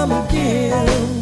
come again.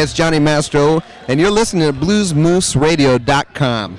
It's Johnny Mastro, and you're listening to BluesMooseRadio.com.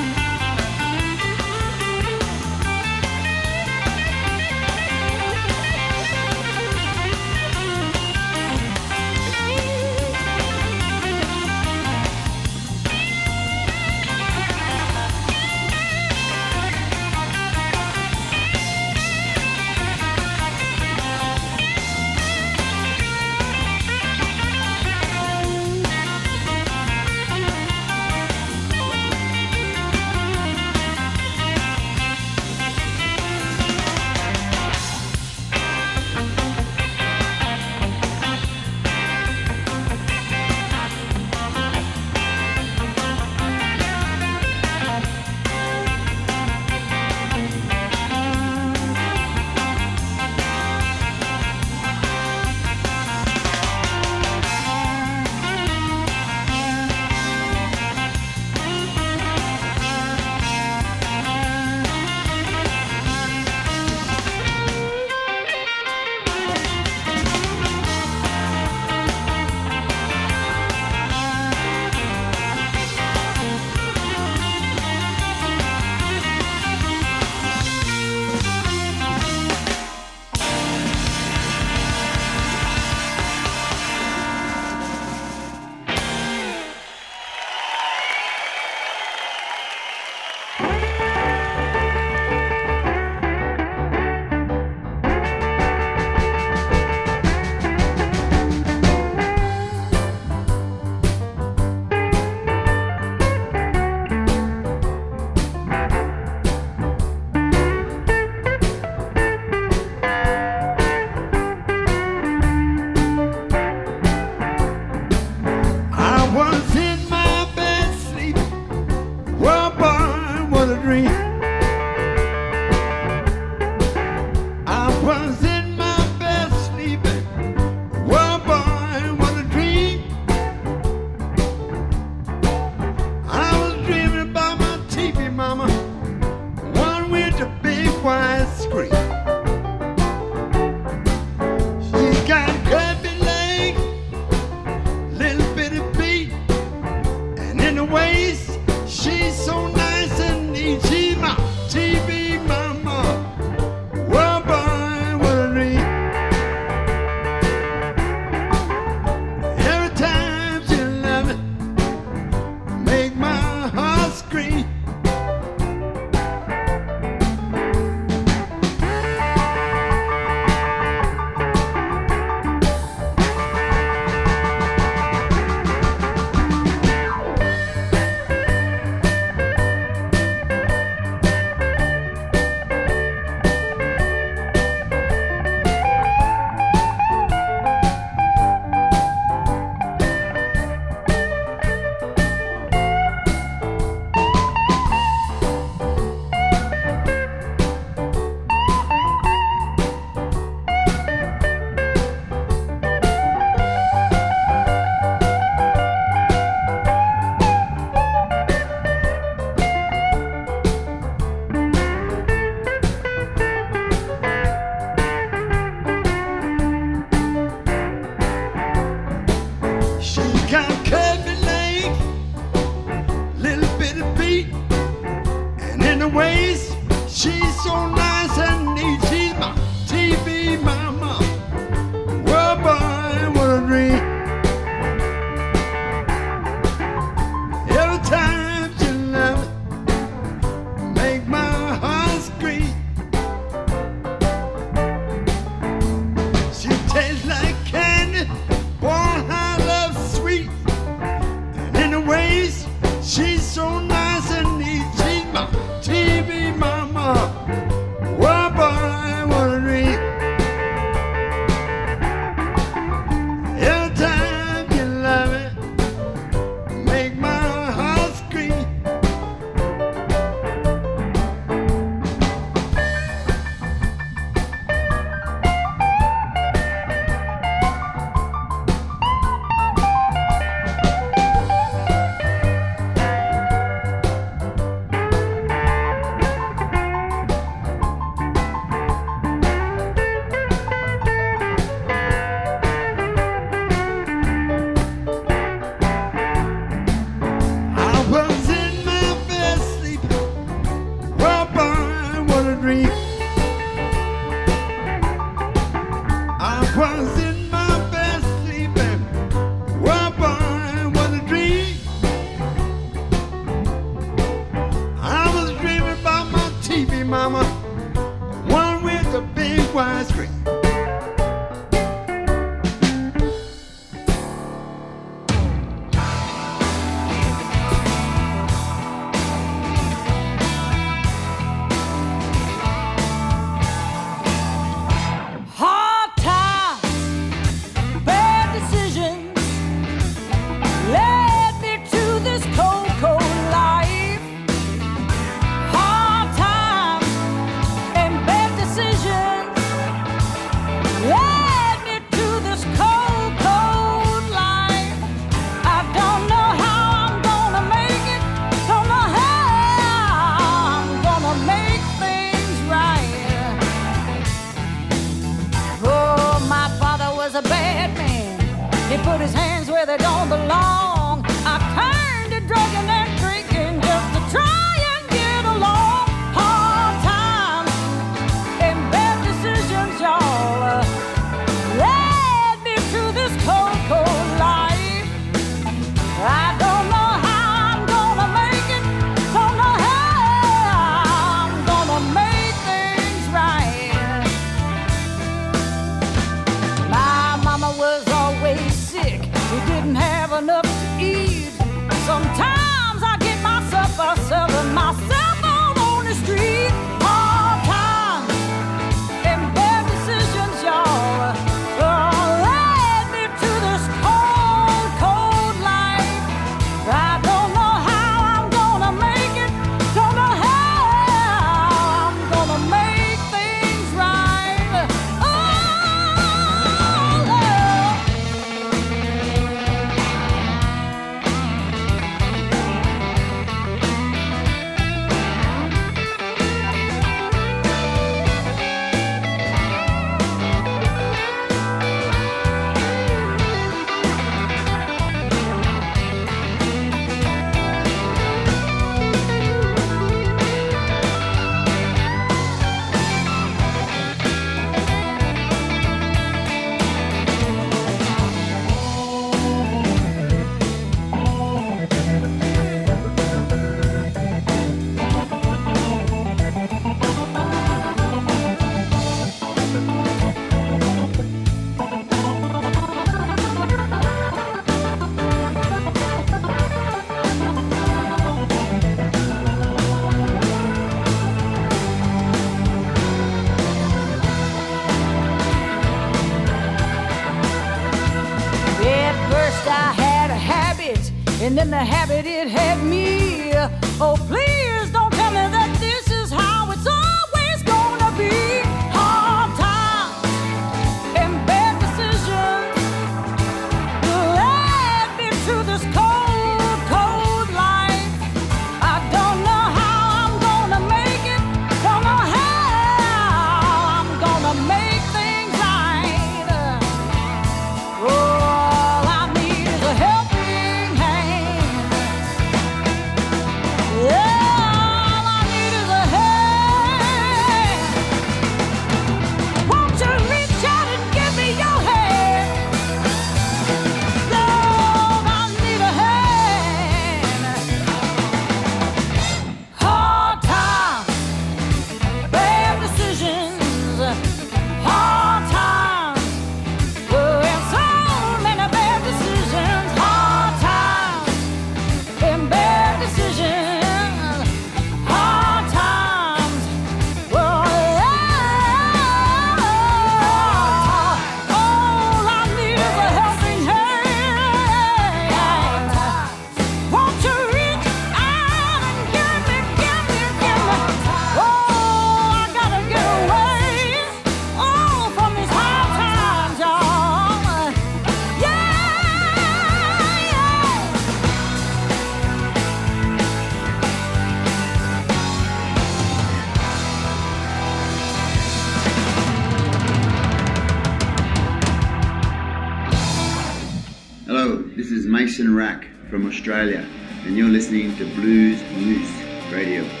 Mason Rack from Australia, and you're listening to Blues Moose Radio.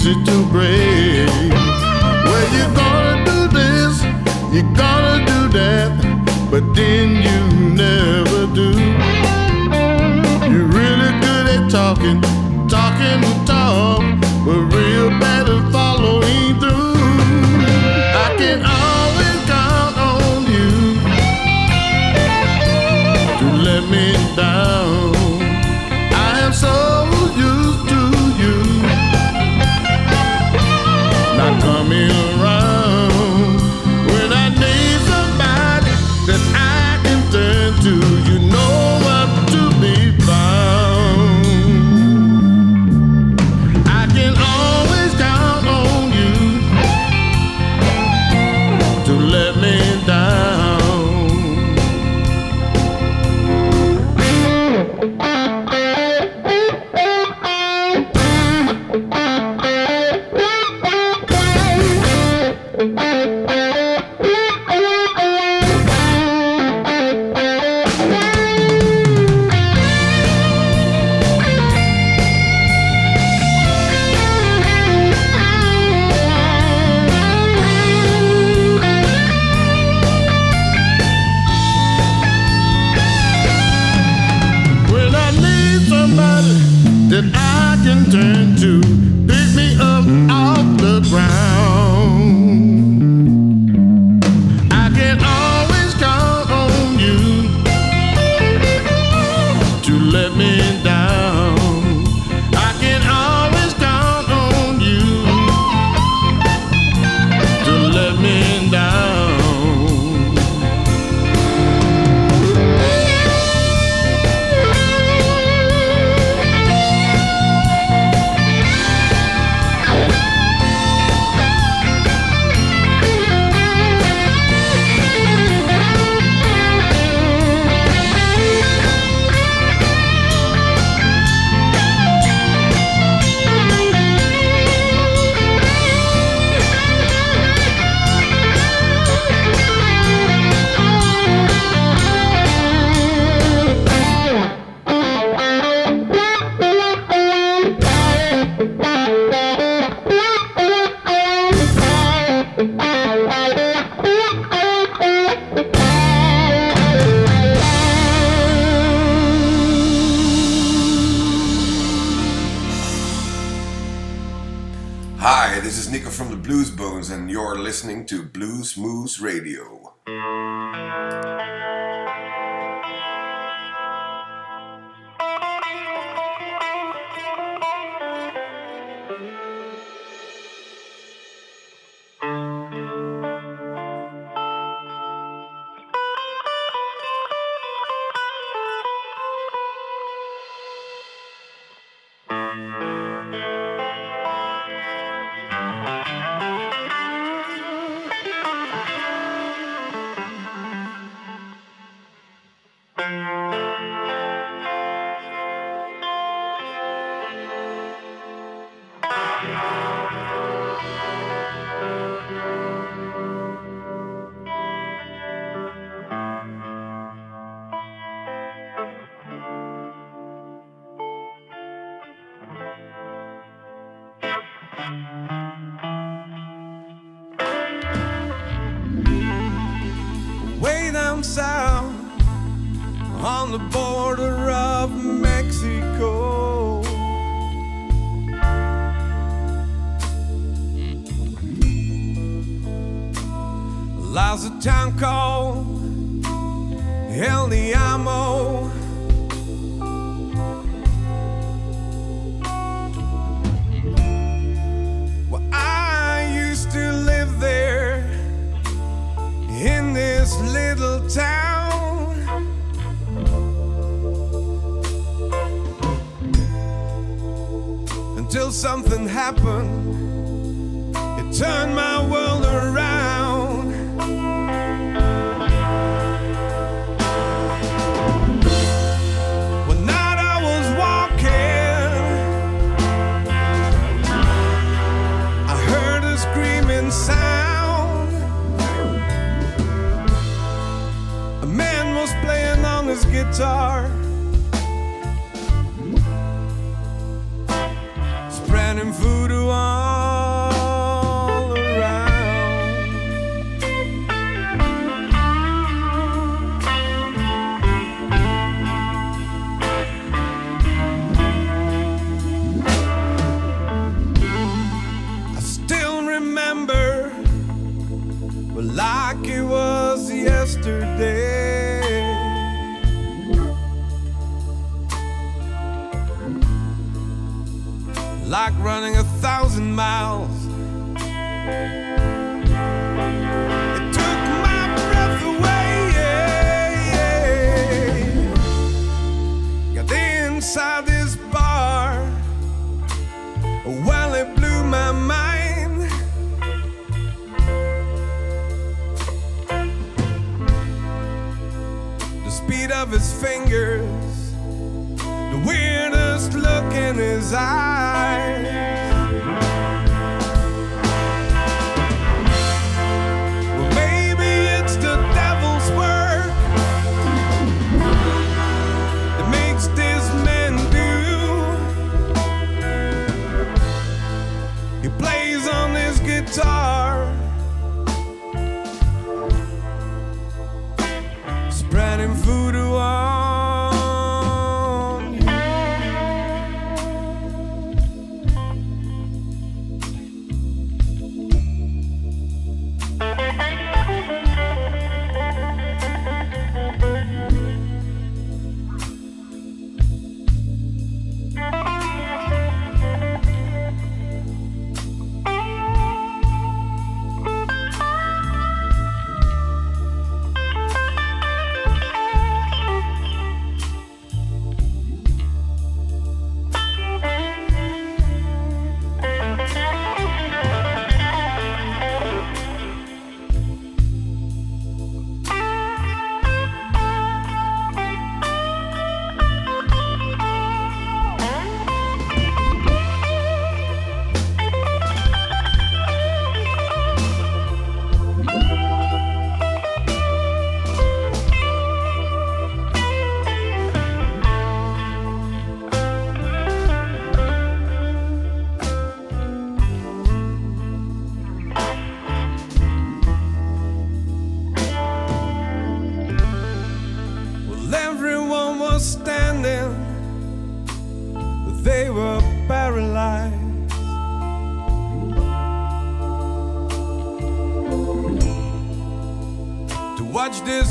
Easy to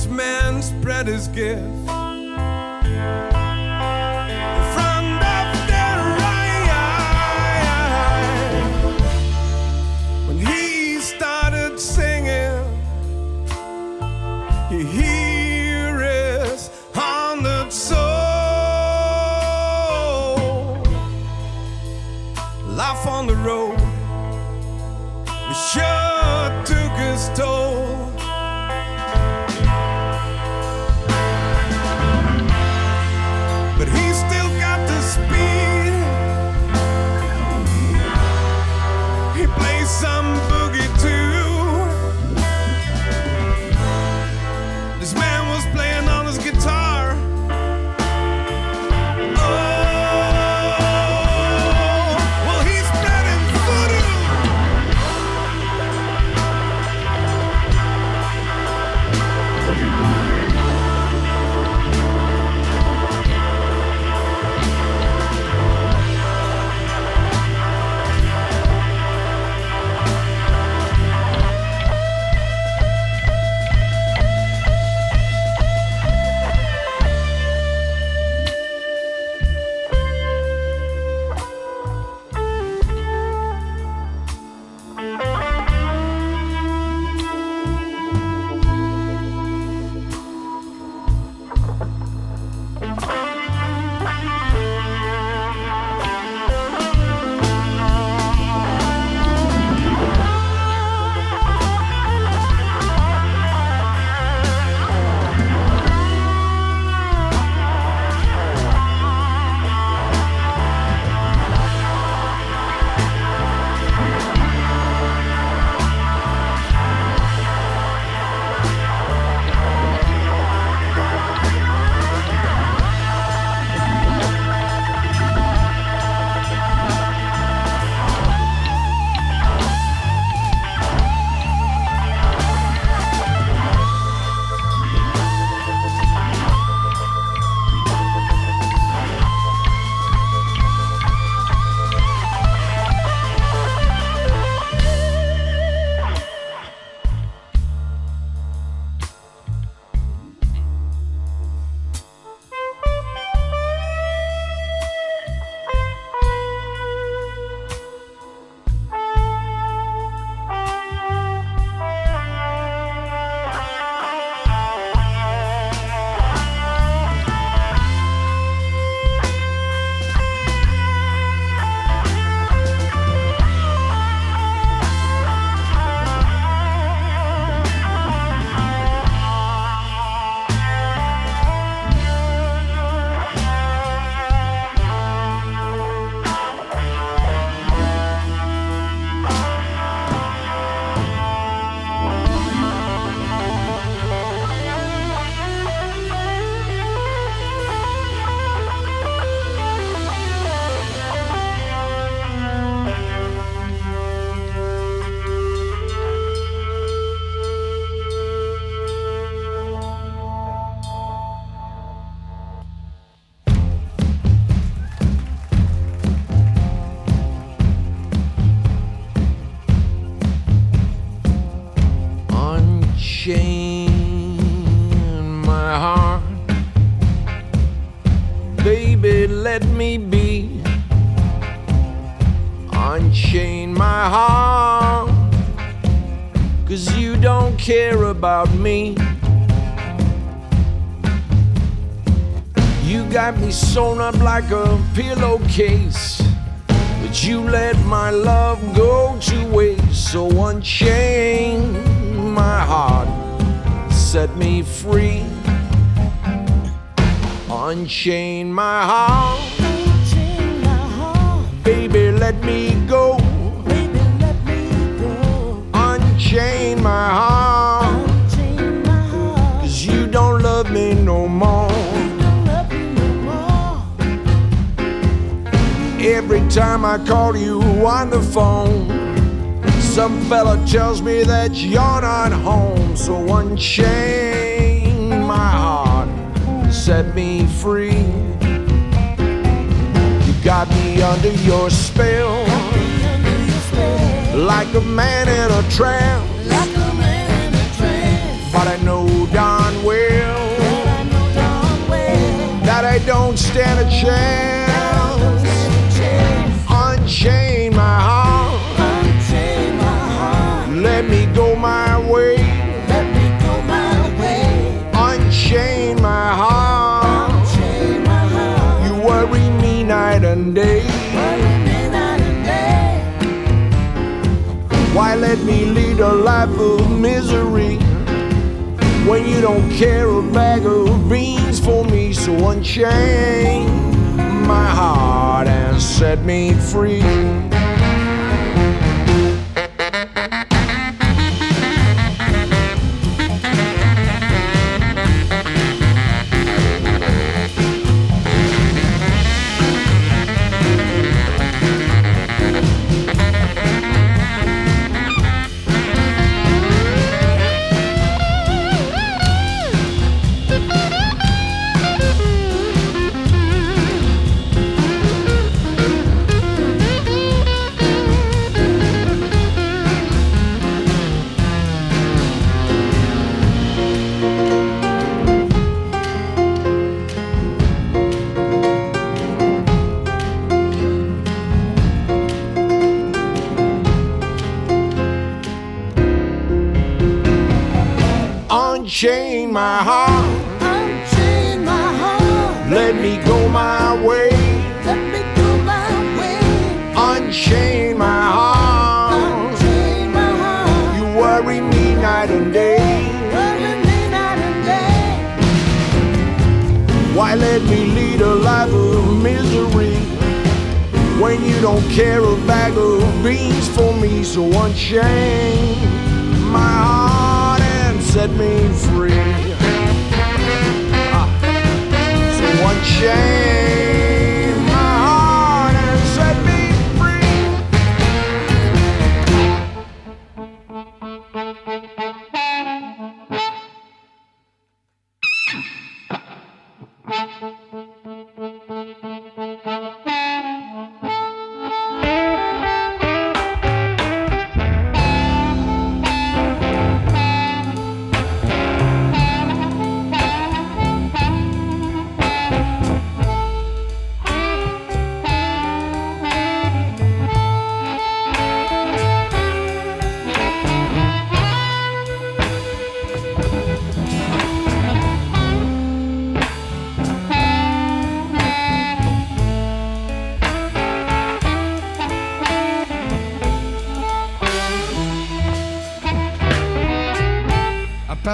Man spread his gift. Unchain my heart, set me free. Unchain my heart, baby, let me go. Unchain my heart, cause you don't love me no more. Every time I call you on the phone, some fella tells me that you're not home, so unchain my heart, set me free. You got me under your spell, like a man in a trance. But I know darn well that I don't stand a chance. Unchain my heart. Let me go my way. Unchain my heart. You worry me night and day. Why let me lead a life of misery when you don't care a bag of beans for me? So unchain my heart and set me free.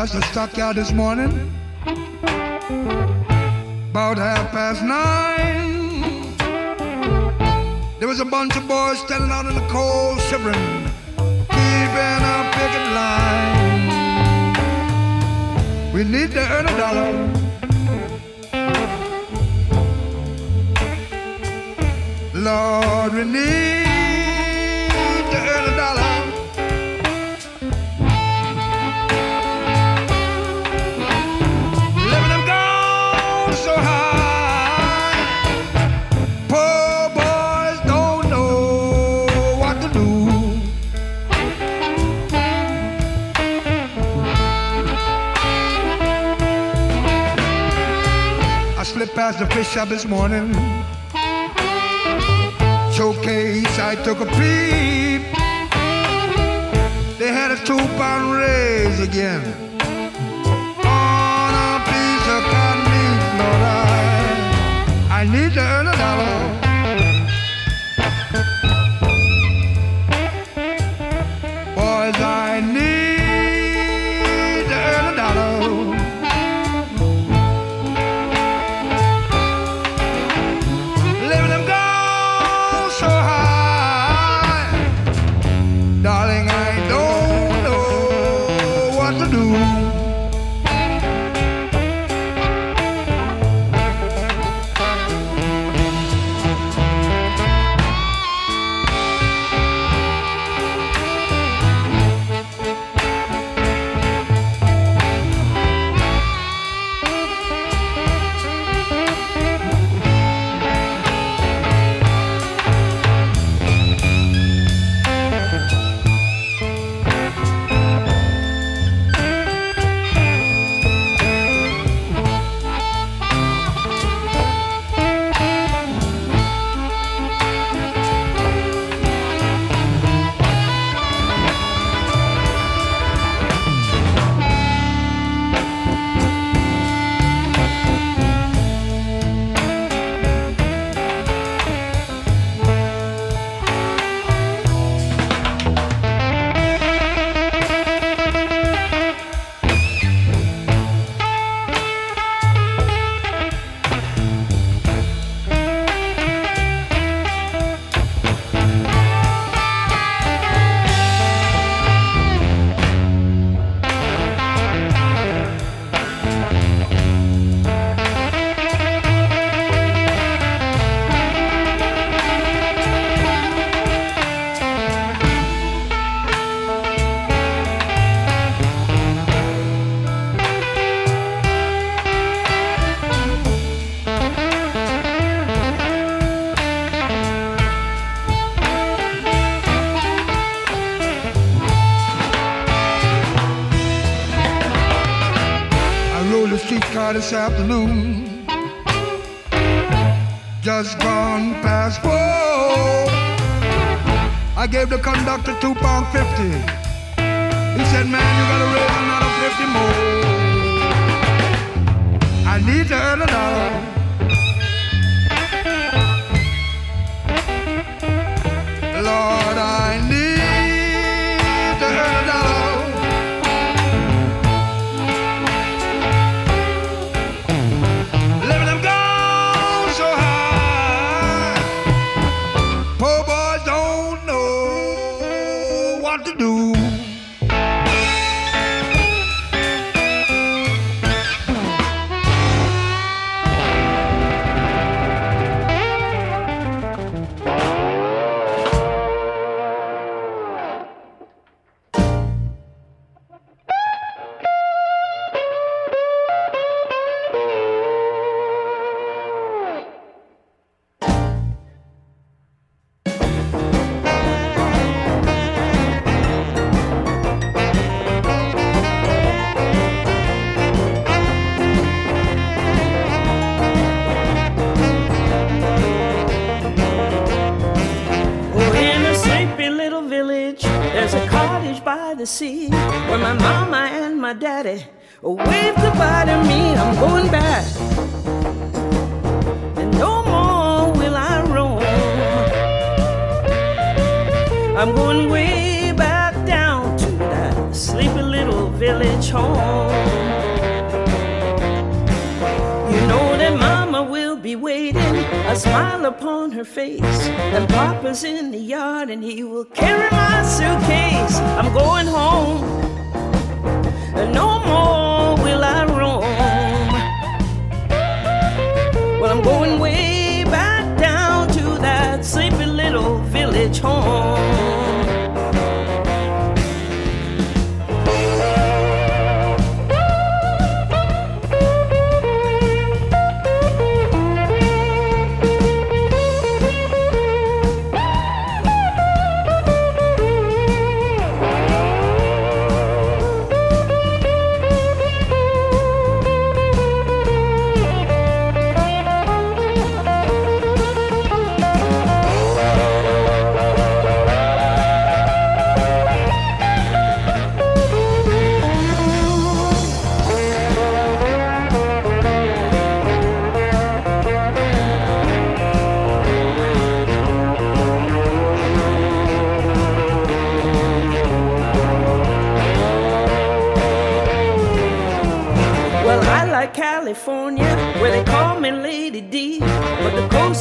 I passed the stockyard this morning, about half past nine. There was a bunch of boys standing out in the cold, shivering, keeping a picket line. We need to earn a dollar. Lord, we need past the fish shop this morning. Showcase, I took a peep. They had a two pound raise again on a piece of cotton meat, Lord, I, I need to earn a dollar. Boys, I need conductor two pound fifty. He said, man, you gotta raise another fifty more. I need to earn a dollar. Well, I'm going way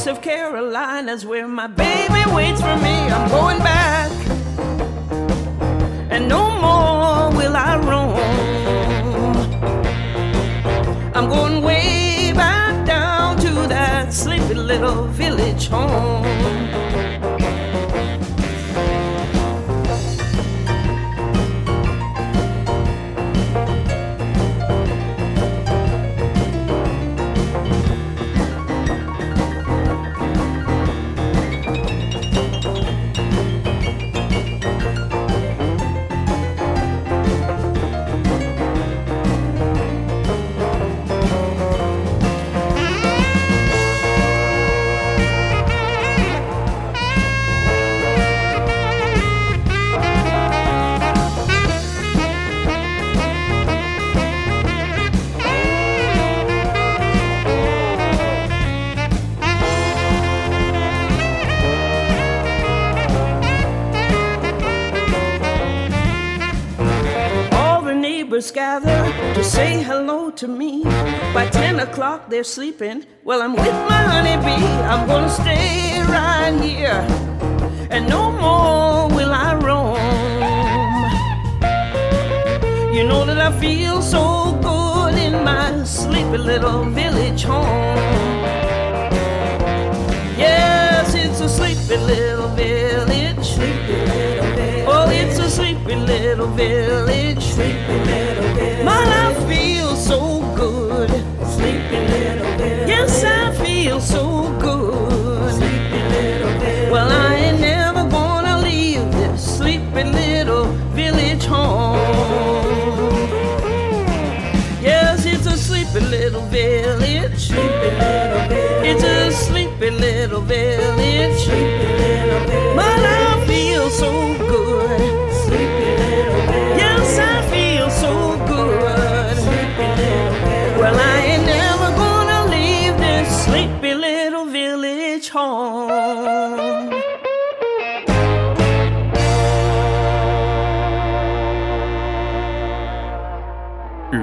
of Carolina's where my baby waits for me. I'm going back, and no more will I roam. I'm going way back down to that sleepy little village home. Gather to say hello to me. By 10 o'clock, they're sleeping. Well, I'm with my honeybee. I'm gonna stay right here, and no more will I roam. You know that I feel so good in my sleepy little village home. Yes, it's a sleepy little village. Sleepy little little village. Sleepy little village. My life feels so good. Sleepy little village. Yes, I feel so good. Sleepy little village. Well, I ain't never gonna leave this sleepy little village home. Yes, it's a sleepy little village. Sleepy little village. It's a sleepy little village. Sleepy little village. But I feel so good.